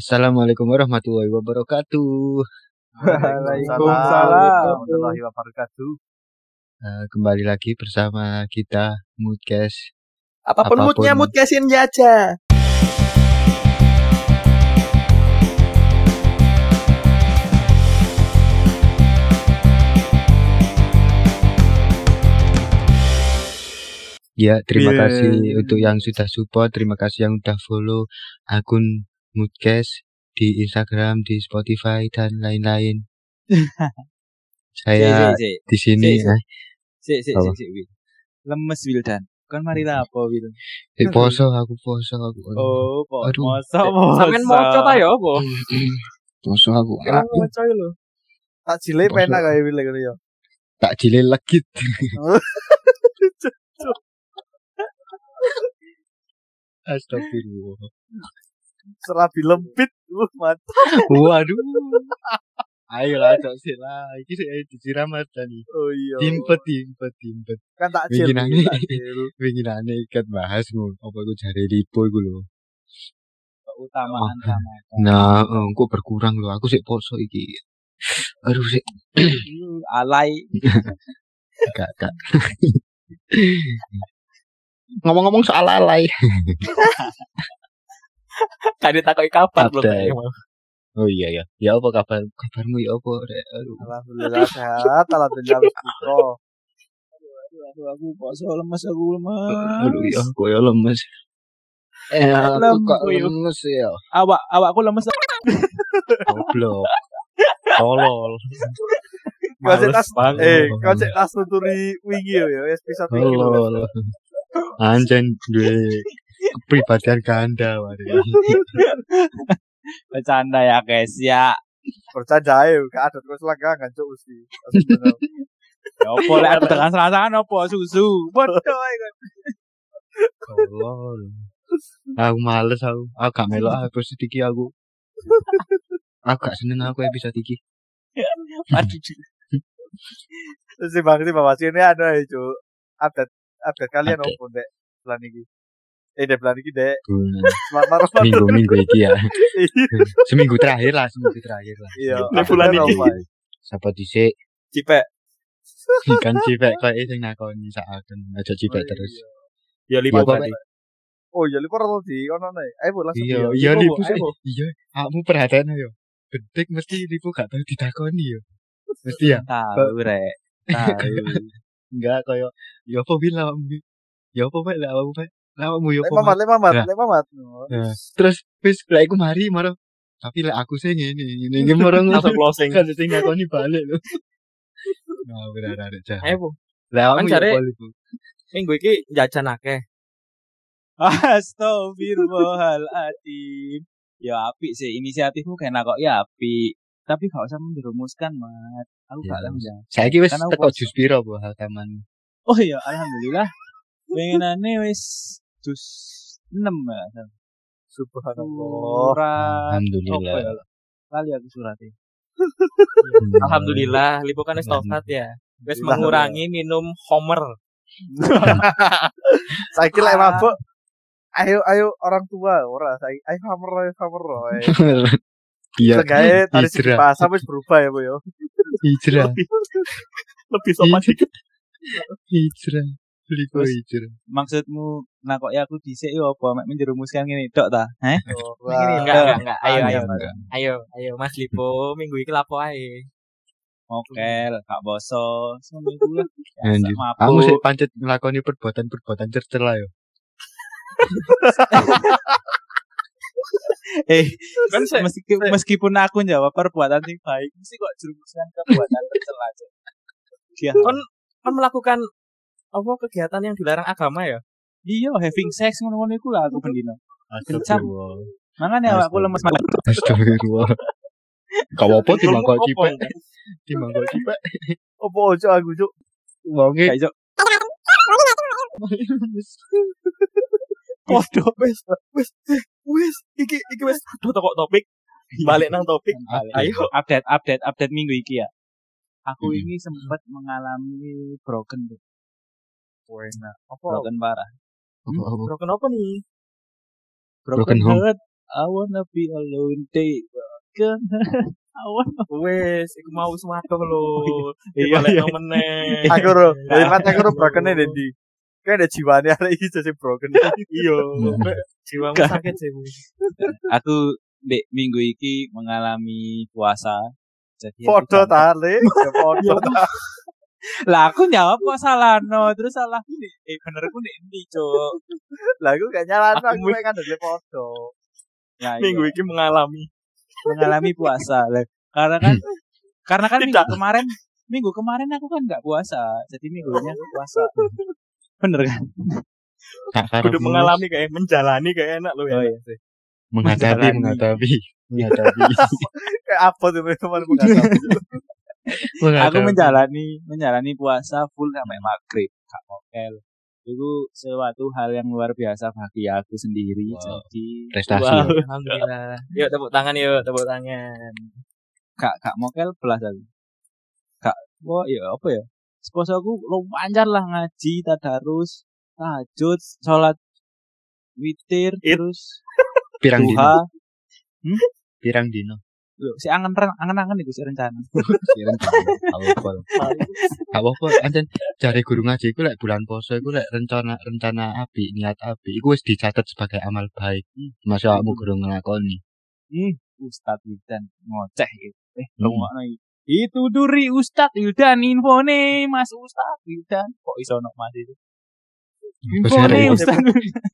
Assalamualaikum warahmatullahi wabarakatuh. Waalaikumsalam warahmatullahi wabarakatuh. Eh, kembali lagi bersama kita Moodcast. Apa pun, Apa pun. moodnya mood casin aja. Ya, terima Yeah. kasih untuk yang sudah support, terima kasih yang udah follow akun Moodcast di Instagram, di Spotify dan lain-lain. Saya di sini si, si. eh, si, si, si, Apa? Wil. Lemes Wildan. Kan mari lapo Wil. eh, poso aku poso aku. Oh, po. Aduh. Masa masa. Sampeyan moco ta ya apa? Poso aku. Emang Aku moco lho. Tak jile Masuk. pena kayak wile gitu ya. tak jilid legit. Astagfirullah. Serabi lempit. Uh, mantap. Waduh. Ayo lah, cok sih lah. Iki sih disiram Ramadan nih. Oh iya. Timpet, timpet, timpet. Kan tak jil. Winginane. Winginane ikat bahas ngono. Apa iku jare lipo iku lho. Keutamaan sama. Nah, eh, kok berkurang lho. Aku sik poso iki. Aduh sik Lu alay. gak gak. Ngomong-ngomong soal alay. Kan ditakoki kabar belum. Oh iya ya. Ya apa kabar kabarmu ya apa? Rek? Aduh. Alhamdulillah sehat. Alhamdulillah buka. Aduh, aduh, aku poso lemes aku lemes. Aduh ya, kok ya lemes. Eh, aku kok lemes ya. Awak awakku lemes. Goblok. Tolol. Kau cek tas. Eh, kau cek tas nuturi wingi yo ya. Episode wingi. Anjen duwe kepribadian ganda. Bercanda ya guys ya. Bercanda ae. Gak ada terus langgangan cuk mesti. Ya opo lek aku dengan serang opo susu. Bodoh kan. Tolol. Aku males aku. Aku gak melok aku episode iki aku. Aku gak seneng aku episode iki. Aduh. Terus si Bang si Bapak sini ada ya cuk. Update update kalian Update. opo dek bulan ini. Eh dek bulan ini. Selamat Ramadan. Minggu-minggu iki ya. Seminggu terakhir lah, seminggu terakhir lah. Iya. Ini bulan ini. apa, eh? Siapa dhisik Cipek. kan cipek kok sing nakoni saaken aja cipek Oh, terus. Ya lima Iya, tadi. Oh iya lipo atau di ono nih. Ayo langsung Iya, iya Lipo, ayo, Bu. Iya, kamu perhatian yo. Betik mesti lipu gak tahu ditakoni yo. Mesti ya. Tahu rek. Tahu. Enggak kaya ya apa bil awakmu Bil? Ya apa lek awakmu Pak? Awakmu ya Lek mamat, Mat? lek mamat, Nah. lek mamat. Nah, Terus wis lek aku mari maro. Tapi lek aku sing ngene, ngene iki maro Langsung closing. kan sing ngakoni balik lho. Nah, benar-benar jahat. Ayo, ya jare- apa lipu? Minggu iki jajan akeh. Astagfirullahaladzim. Ya api sih inisiatifmu kena kok ya api. Tapi gak usah menjerumuskan, Mat. Aku gak Ya, tahu ya. Saiki wis aku teko jus piro Bu hakaman? Oh iya, alhamdulillah. Pengenane wis jus 6 ya. Subhanallah. Surat Alhamdulillah. ya? Kali aku. Hmm. Alhamdulillah, lipo kan wis tobat ya. Wis mengurangi minum Homer. Saya kira lek mabuk. Ayo ayo orang tua ora saya ayo hammer ayo hammer ayo. Iya, Segae tadi segi hijrah. bahasa wis berubah ya Bu yo. hijrah, Lebih sopan dikit. hijrah. Terus- hijrah. Maksudmu nakoki aku dhisik yo apa mek menjerumuskan ngene tok ta? Heh? Wah. Enggak, enggak, enggak. Ayo, Ayo, ayo. ayo. Mas Lipo, minggu iki lapo ae. Mokel, gak boso, seminggu lah. Anjir. Mabuk. Kamu sih pancet ngelakoni perbuatan-perbuatan cercel lah yo. Eh, Kan meskipun, meskipun aku jawab perbuatan sing baik, mesti kok jerumuskan perbuatan tercela aja. Dia Kon kan melakukan apa kegiatan yang dilarang agama ya? iya having sex ngono-ngono iku lah aku pendino. Kencang. Astagfirullah. Makanya aku lemes banget. Astagfirullah. Kau apa timbang kau Apa? cipek? Timbang kau cipek. Opo ojo aku cuk. Wonge iso. Podo. Wes, wes, wes, iki iki wes aduh toko topik. Balik nang topik. Ayo. update update update minggu iki ya. Aku Hmm. ini sempat mengalami broken tuh. Wena. Apa? Broken parah. Apa, apa? Broken apa nih? Broken home. heart. I wanna be alone day. I wanna Wes, iku mau suwato lho. Iya, Balik iya. nang meneh. Aku ro, daripada aku ro broken nih Dendi. Kayak ada jiwanya arek iki jadi broken. Iya. Jiwamu sakit sih. Bu. aku dek minggu iki mengalami puasa. Jadi aku Foto sampai- ta, Le. Ya foto ta. Lah aku jawab kok salah no, terus salah nih. Eh bener aku nih ini, Cuk. Lah aku gak nyalano Aku aku kan ada foto. Ya, iya. Minggu iki mengalami. mengalami puasa. Lah, karena kan karena kan minggu kemarin minggu kemarin aku kan nggak puasa. Jadi minggunya aku puasa. Bener kan? Karepmu mengalami kayak menjalani kayak enak loh Oh ya. iya. menghadapi menghadapi menghadapi Kayak apa tuh teman menghadapi. Aku menjalani menjalani puasa full sampai maghrib, gak mokel. Itu suatu hal yang luar biasa bagi aku sendiri. Wow. Jadi Prestasi wow, ya. alhamdulillah. Yuk tepuk tangan yuk, tepuk tangan. Gak gak mokel belas aku. Gak wah ya apa ya? Seposo aku lu panjang lah ngaji, tadarus, tahajud, sholat witir, It. terus pirang dino duha. pirang dino Loh, si angen angen angen itu si rencana. pirang dino apa apa anjen jare guru ngaji iku lek bulan poso iku lek rencana rencana api niat api iku wis dicatat sebagai amal baik masuk awakmu guru nglakoni Ih, Ustadz Wildan ngoceh gitu. Eh, Hmm. rungokno iki. Itu duri Ustadz Wildan infone Mas Ustadz Wildan. Kok iso ono Mas itu? Infone Wildan.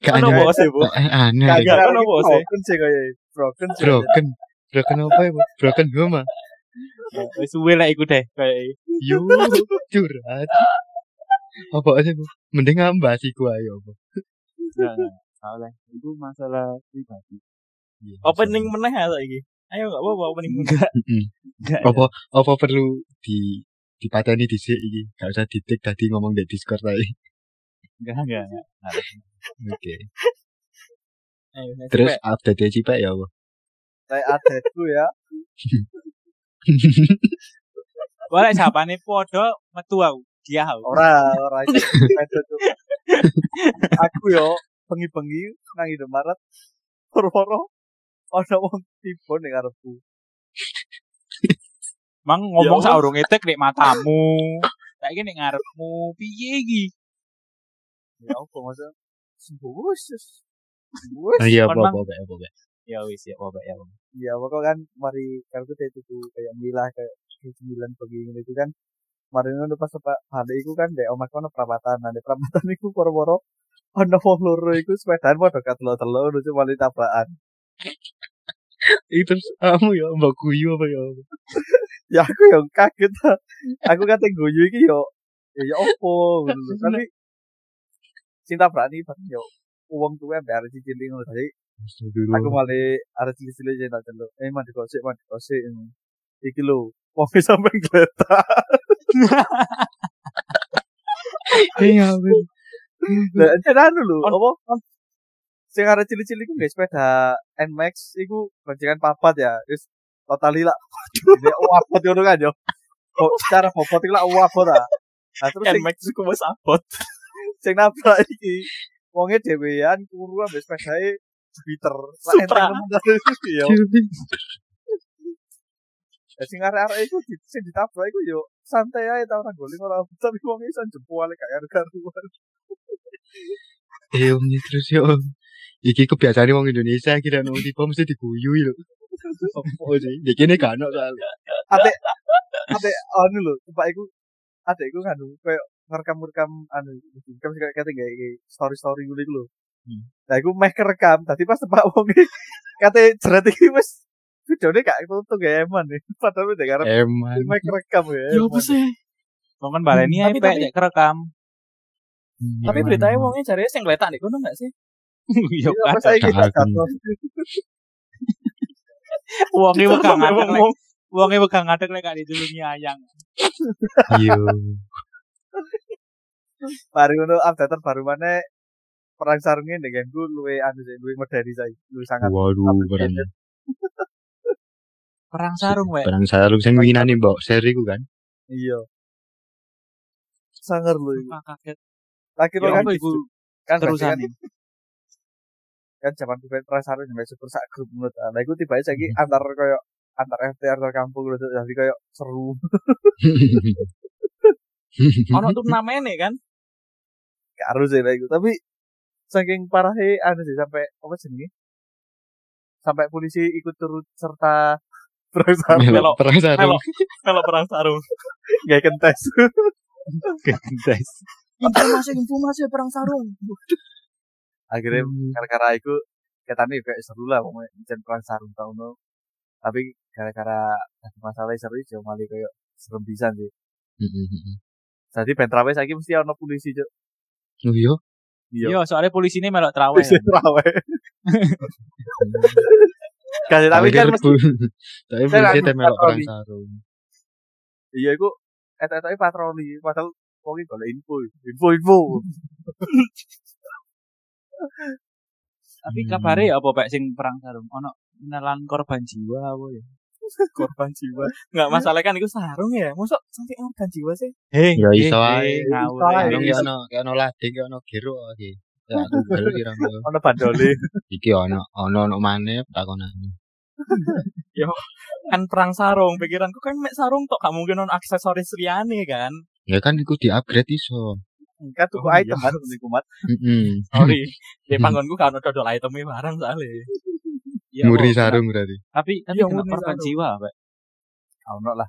gak Ono aneh bos ya, Bu. eh, aneh Gak ono ono bos, ya. broken sih kayak broken broken broken apa ya Bu? broken home ah? Wis suwe lah iku deh kayak yo curhat apa aja bu mending ngambas iku ayo enggak enggak. Salah. Itu masalah pribadi. Iya, Opening meneh ya saiki. Ayo enggak apa-apa opening. Enggak. Enggak. apa apa perlu di dipateni dhisik iki gak usah ditik tadi ngomong di Discord tadi Enggak enggak. enggak. oke terus Pak. update cipek ya apa Kayak adetku ya. Boleh sapane podo metu aku. Dia aku. Ora, ora iki. Aku yo bengi-bengi nang Indomaret poro-poro ana wong tiba ning ngarepku. Mang ngomong Ya saurunge tek nek matamu. Saiki nek ngarepmu piye iki? Ya apa maksudnya? Bus. Bus. oh, iya apa Kon, Ya wis ya apa ya. Ya pokok kan mari kalau kita itu tuh kayak milah kayak sembilan pagi gitu itu kan mari ngono pas apa balik iku kan dek omah kono perawatan nah di perawatan iku poro-poro ana wong loro iku sepedaan padha katelo-telo lucu malah tabrakan itu kamu ya mbak kuyu apa ya ya aku yang kaget aku kata guyu iki yo ya ya opo ngono lho. tapi cinta berani bareng yo uang tuh ambek arek cilik ngono tadi aku malah arek cilik-cilik jeneng celuk eh mandi kosik mandi kosik iki lho wong sampe gletak iya Lah enak lho, apa? Sing arek cilik-cilik iku guys sepeda Nmax iku boncengan papat ya. Wis totali lah. Dia wabot ngono kan yo. Kok secara bobot iku lah wabot ah. Nah terus Nmax iku wis abot. sing nabrak iki wonge dhewean kuru ambek sepedae Jupiter. Supra. yo. Ya sing arek-arek iku di- sing ditabrak iku yo santai ae ta ora goling ora tapi wong iso jempol kayak karuan. eh om ini terus ya om iki kebiasaan wong Indonesia kira nong tipe mesti diguyu lho oh sih di kene kan soalnya ate ate anu lho tempat iku ate iku nganu kayak ngerekam-rekam anu kan kayak kate gawe story-story iku lho. Hmm. Lah iku meh kerekam, tadi pas tempat wong iki kate jerat iki wis videone gak tutup gak eman nih. Padahal udah karep eman meh kerekam ya. Ya apa sih? Kok kan baleni ae Tapi- pek cek kerekam. Tapi beritanya wongnya cari sing ngeletak nih kono enggak sih? Yo Iya, pas kan. Gak aku. Wonge wegang ngadeg Ngomong. wonge wegang ngadeg lek gak ditulungi ayang. iya Baru ngono update terbaru mana perang sarungnya dengan gue luwe anu sih luwe medani saya luwe sangat. Waduh perang Perang sarung wek. perang sarung sing winane mbok seri ku kan? Iya. Sangar lu iku. Kaget. lagi Ya kan apa iku? kan terusan kan, kan zaman Band Prasaro sampai super sak grup menurut nah iku tiba saiki antar koyo antar FT antar kampung gitu jadi koyo seru. Ono turnamen kan? gak harus iku. Tapi saking parahnya anu sih sampai apa sih sampai polisi ikut turut serta Prasaro Melok. perang sarung Melok. Kalau perang sarung. gak kentes guys Informasi informasi perang sarung. akhirnya Hmm. gara-gara itu katanya kayak seru lah pokoknya jen perang sarung tau no tapi gara-gara ada masalah seru sih malah kayak serem pisan sih jadi bentrawe saiki mesti ono polisi cuk oh iya iya Yo, soalnya polisi ini melok terawih. polisi trawe kasih tapi kan mesti tapi polisi nggak temelok perang sarung iya iku eta-eta patroli padahal wong iki golek info info info Tapi kabare ya apa Pak sing perang sarung? Ono menelan korban jiwa apa ya? Korban jiwa. Enggak masalah kan itu sarung ya. Mosok sampai korban jiwa sih. Hei, Ya, hei, iso ae. ngawur ae. Ono ki ono lading kayak ono gero iki ya Google kira ono bandole iki ono ono ono maneh takonan Kan perang sarung. Pikiranku kan mek sarung tok gak mungkin ono aksesoris liyane kan. ya kan iku di upgrade iso kan tuku Oh, iya. item kan tuku kumat heeh Sorry. Di panggonku kan ono dodol itemnya barang soalnya. Ya, muri oh, sarung berarti. Tapi tapi Iya, kena murni korban sarung. jiwa, Pak. ono lah.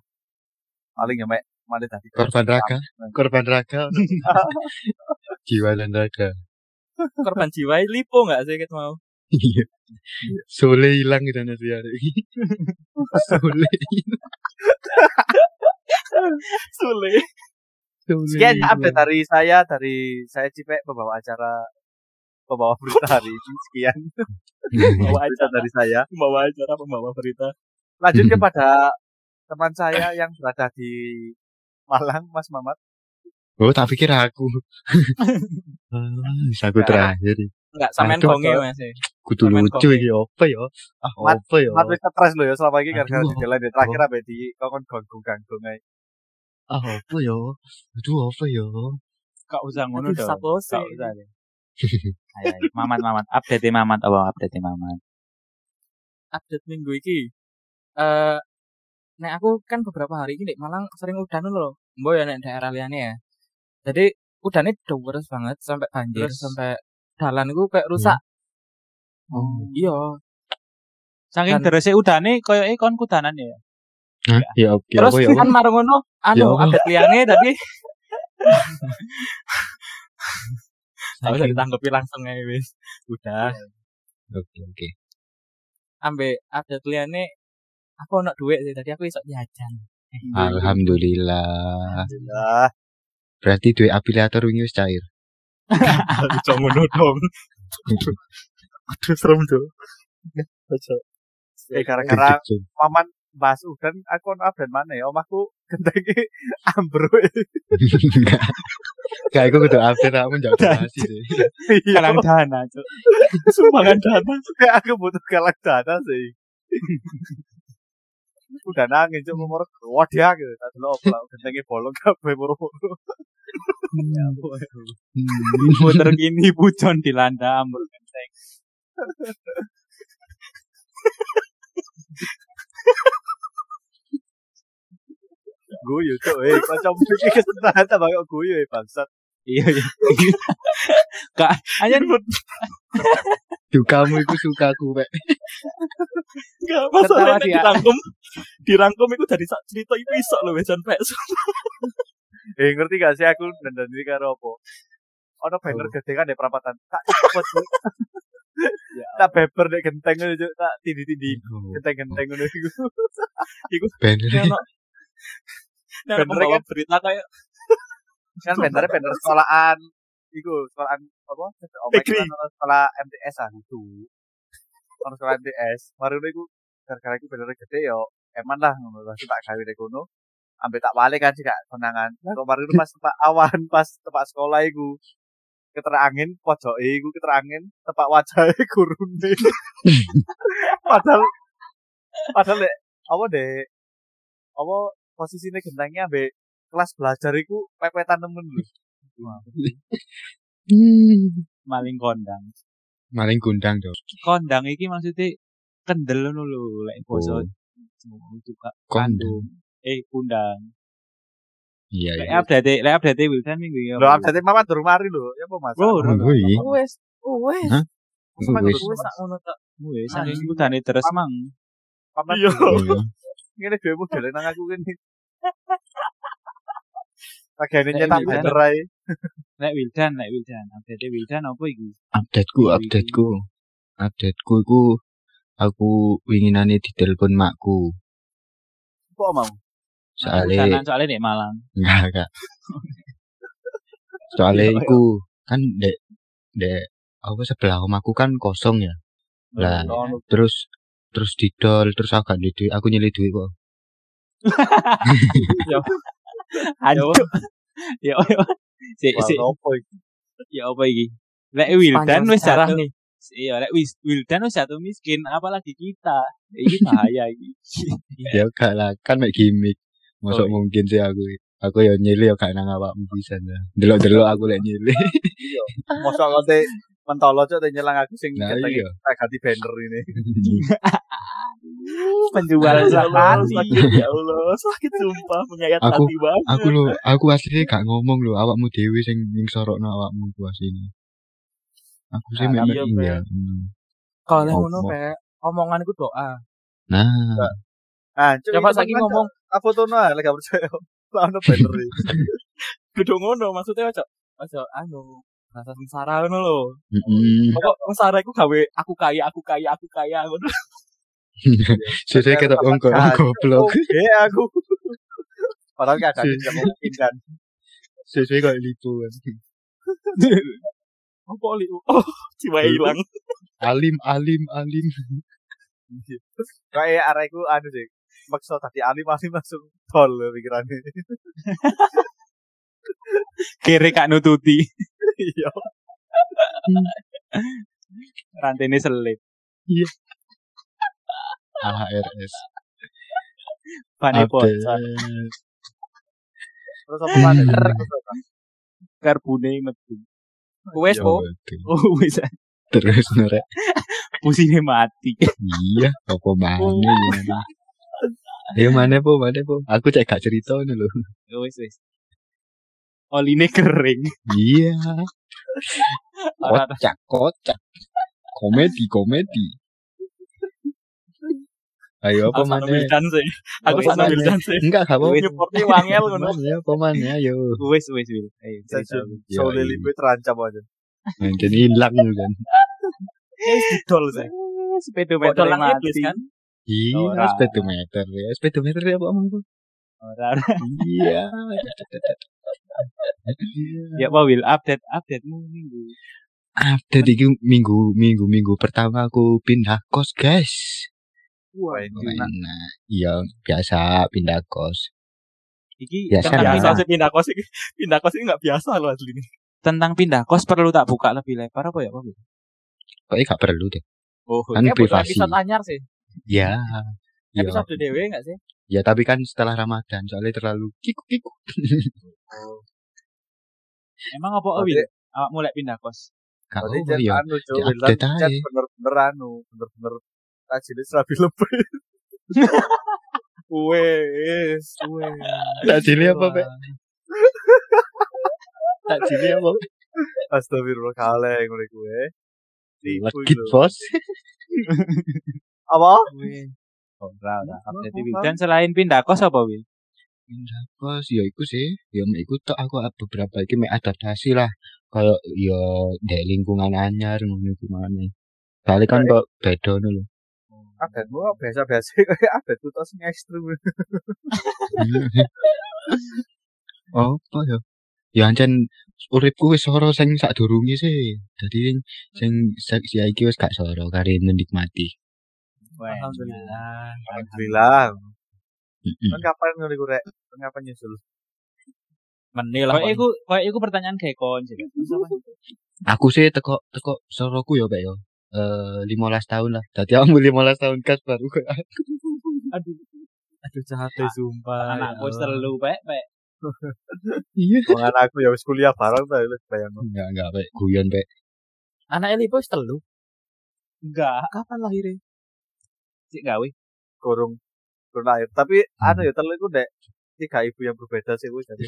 Paling ya mek malah tadi. Korban raga. Korban raga. Jiwa dan raga. Korban jiwa lipo enggak sih kita mau? iya. Sole hilang gitu nanti hari sole Sule. sole Sekian ya update dari saya dari saya Cipek pembawa acara pembawa berita hari ini. Sekian. Bawa berita acara, dari saya. Bawa acara pembawa berita. lanjut kepada teman saya yang berada di Malang Mas Mamat. Oh tak pikir aku. Ah bisa aku terakhir. Enggak sampean konge. Mas. kudu lucu iki apa ya? Ah Mat- apa ya? Mat wis stres lho ya selama ini gara-gara Aduh, di jalan ya. terakhir abe di kokon ganggu-ganggu ae. ah apa ya? Aduh apa ya? Kak usah ngono dong. usah deh. Ayo, ayo. Mamat, mamat. Update mamat apa update mamat. update minggu iki. Eh nek aku kan beberapa hari ini Malang sering udan lho. Mbok ya nek daerah liyane ya. Jadi udannya deres banget sampai banjir Terus? sampai dalan iku kayak rusak. oh Iya. Saking derese udane koyoke kon kudanan ya. Hah? ya oke Terus apa ya kan marung ngono anu Ya update liyane tadi Gak usah ditanggapi langsung aja wis. Udah. oke oke Ambe update liyane aku ono duit sih tadi aku iso jajan. alhamdulillah Alhamdulillah. berarti duit afiliator wingi wis cair Iso ngono dong. Aduh serem tuh. Eh gara-gara Jujur. Maman bahas udan aku ono update mana ya omahku gentenge ambruk. Enggak, aku kudu update aku menjawab donasi sih. Iya. Kalang dana, Cuk. Sumbangan dana. aku butuh galak dana sih. Udah nangis cuk nomor wadah gitu. Tak delok opo gentenge bolong kabeh moro-moro. Hmm. Puter kini bujon dilanda ambur genteng. Guyu cuk eh kanca iki kesetahan ta kok guyu eh bangsat. Iya, iya. Kak, aja Dukamu iku suka aku, Pak. Enggak masalah nek ya. dirangkum. Dirangkum itu dari sak cerita iku iso lho wis sampai Eh ngerti gak sih aku dandan iki karo apa? Ono banner gede kan di perapatan. Tak cepet. Cuk. Tak beber nek genteng ngono cuk, tak tindi-tindi genteng-genteng ngono iku. Banner. Bener pembawa kan? berita kayak Kan bannernya banner sekolahan iku sekolahan apa? Negeri. kan sekolah MTS ah itu. Ono sekolah MTS. Baru iku gara-gara iku banner gede yo eman lah ngono. Lah tak gawe nek kono. Ambil tak balik kan sih gak konangan. Lah kemarin itu pas tempat awan pas tempat sekolah iku keterangin pojoke iku keterangin tempat wajahnya gurune. padahal padahal dek apa dek apa posisinya gentengnya ambek kelas belajar iku pepetan temen lho. Hmm. maling kondang. Maling gundang dong. kondang iki maksudnya kendel ngono lho lek basa Oh. itu kak Kondang. eh kundang Iya lek iya. update lek update Wildan minggu ini Lho update mama durung mari lho. Ya apa Mas? Oh, Oh, iya. Wes, wes. Hah? Sampai Wis. durung Wes sak ngono tok. wis saking Anjing. kudane terus mang Paman Iya. Iya. ngene dhewe model nang aku kene. Pagane Nek nyetak banner ae. lek Wildan lek Wildan update Wildan apa iki Updateku, updateku. Updateku iku aku winginane ditelepon makku. Kok mau? Soale Udanan soalnya nek Malang enggak enggak. Soale Iya, iku kan dek dek apa sebelah omahku kan kosong ya. Lah, Ono terus terus didol terus aku gak duit aku nyeli duit kok. Aduh. Ya ya. Si si opo iki? ya apa iki? Lek Wildan wis nih. Iya, lek wis Wildan wis jatuh miskin, apalagi kita. Iki bahaya iki. Ya gak lah kan mek gimmick. Masuk Oh, iya. mungkin sih aku. Aku ya nyeli ya gak nang awakmu pisan ya. Delok-delok aku lek nyeli. Mosok kote mentolo cok te nyelang aku sing Nah, ketek iya. tak ganti banner ini. Penjual Ya sakit. sakit ya Allah, sakit sumpah menyayat Aku- hati banget. aku lo aku aslinya gak ngomong lo awakmu dewi sing ning sorokno awakmu ku asline. Aku sih Ah, mek iya, iya. Kalau ngono omongan iku doa. Nah, Ah, Coba saiki temen ngomong cok. Fotono ae lek gak percaya. Lah ono banner kudu ngono maksudnya ojo ojo anu rasa sengsara ngono lho. heeh. Pokok sengsara iku gawe aku kaya, aku kaya, aku kaya ngono. Wong kok Ah, goblok. Oke aku. Padahal gak ada yang mungkin kan. Sesuai kok lipu. Apa li? Oh, jiwa hilang. Alim alim alim. Kayak arahku anu sih. Maksa tadi alim alim langsung tol pikirannya. Kere kak nututi. Iya. Rantene selip. AHRS. Pane Update. bocor. Terus apa mana? Karbune metu. Wes po. Oh wis Terus norek. pusine mati. Iya, apa mana ya. Ya mana po, mana po. Aku cek gak cerita nih lho. Wis wis. Oline kering. Iya. Kocak, kocak. Komedi, komedi. Ayo apa Aku mana? sana Wildan sih. Aku Oh, sana? Wildan sih. Enggak, gak apa-apa. Nyuportnya wangel ngono. Mana, apa mana, ayo. wis wis wis. Ayo. Iya, Soalnya iya. lipu terancam aja. Nanti hilang lu kan. Wis didol sih. Speedometer Dolan mati kan. Iya, speedometer ya. Speedometer ya apa omong tuh? Ora. Iya. Ya apa Will update updatemu minggu. Update iki minggu minggu minggu pertama aku pindah kos guys. Wah, ini enak. Iya biasa pindah kos. Iki Ya, tentang. Biasa pindah, sih pindah kos iki. Pindah kos iki enggak biasa loh asli ini. tentang pindah kos perlu tak buka lebih lebar apa ya Pak? Kok gak perlu deh. Oh, Kan butuh privasi. episode anyar sih. Ya. Ya, Episode dewe enggak sih? ya tapi kan setelah Ramadan soalnya terlalu kiku kiku. Emang apa Will? Awak mulai pindah kos. Apa jan anu Cuk, di Wildan update jan aja. bener-bener anu, bener-bener tajilnya serabi lebih. Wes, wes. Tak jeli apa, Pak? Tak jeli apa? Astagfirullah kaleng ngono kuwe. Tipu Legit lho. bos. Apa? Ora ora. Update? Dan selain pindah kos apa Will? Pindah kos ya iku sih. Ya mek iku tok aku beberapa iki mek adaptasi lah. Kayak ya dek lingkungan anyar ngono iku mana. Kali kan kok beda ngono lho. Adatmu biasa-biasa kayak adatku tos sing ekstrim. Apa ya? Ya ancen uripku wis soro sing sadurunge sih. Dadi sing sing sing saiki wis gak soro kare menikmati. Alhamdulillah. Alhamdulillah. Kan kapan ngono iku rek? Kan kapan nyusul? Menil lah. Kayak iku kayak iku pertanyaan kayak kon sih. Aku sih teko teko soroku ya Pak ya. Eh 15 tahun lah. Dadi aku 15 tahun kas baru kayak Aduh, Aduh jahat deh sumpah. anakku ya wis telu pek pek. Iya. Wong aku ya wis kuliah bareng ta wis bayangno. Enggak enggak Pak. Guyon Pak. Anak Eli bos telu. Enggak, Kapan lahirnya? sik gawe. Kurung kurung lahir. Tapi Hmm. anu ya telu iku ndek tiga ibu yang berbeda sih wis jadi.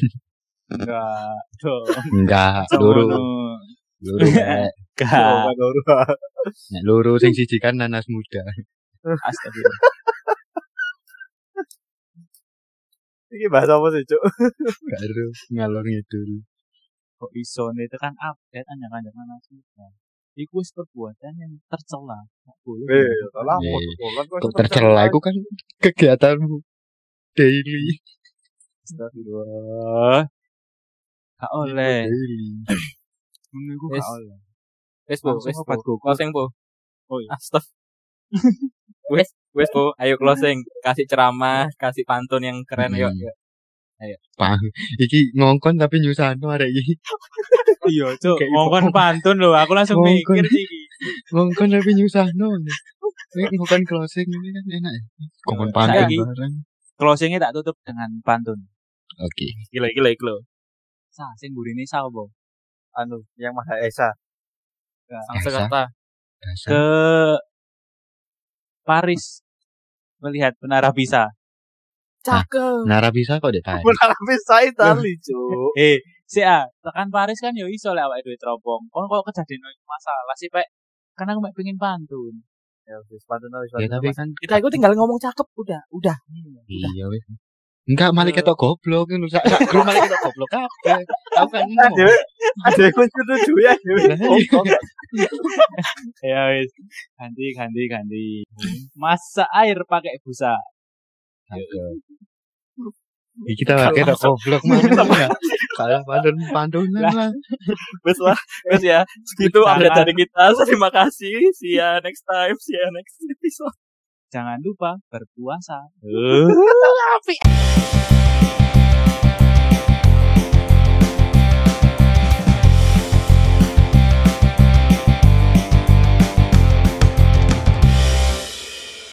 Enggak. Dong. Enggak, luru. Luru. Enggak. Baru. Nek luru sing siji kan nanas muda. Astagfirullah. Iki bahasa apa sih, Cuk? Karo ngalor ngidul. Kok iso nih itu kan update anjang-anjang anak kita. Iku wis perbuatan yang tercela. Nggak boleh. Eh, kok Kok tercela iku kan kegiatanmu daily. Astagfirullah. Gak oleh. Wis. gak oleh. Wes po, obat po. gugur. Closing po. Oh iya. Astag. wes, wes po. Ayo closing. Kasih ceramah, kasih pantun yang keren. Ayo, Hmm. Ayo. Pang. Iki ngongkon tapi nyusahno arek iki. Iya, Cuk. Ngomong ibu. pantun loh. Aku langsung Ngongkon. mikir iki. Ngongkon tapi nyusahno. Ini ngongkon closing ini kan enak ya. Ngongkon pantun Saiki- bareng. Closingnya tak tutup dengan pantun. Oke. Gila, gila, gila. Sa, sing burine sapa? anu yang Maha Esa. Sang Esa. Sekerta. Dasar. Ke Paris melihat menara Pisa. Cakep. Nara bisa kok dek Pak. Benar bisa Itali, Cuk. Eh, si A, tekan Paris kan yo iso lek awake dhewe teropong. Kon kok kejadian masalah sih, Pak. Karena aku mek pengin pantun. Ya wis pantun wis Ya pantun. tapi kan Kita itu tinggal ngomong cakep. Udah, udah. iya wis. Enggak malah ketok goblok ngono. Sak sak grup malah ketok goblok kabeh. Aku kan ngomong. Ada yang kunci ya. Iya. Ya wis. Ganti, ganti, ganti. Masak air pakai busa. Iki kita pakai ketok goblok mana ya. Kalah pantun pantunan lah. Wes lah. Wes ya. Segitu update dari kita. Terima kasih. See ya next time. See ya next episode. Jangan lupa berpuasa. Apik.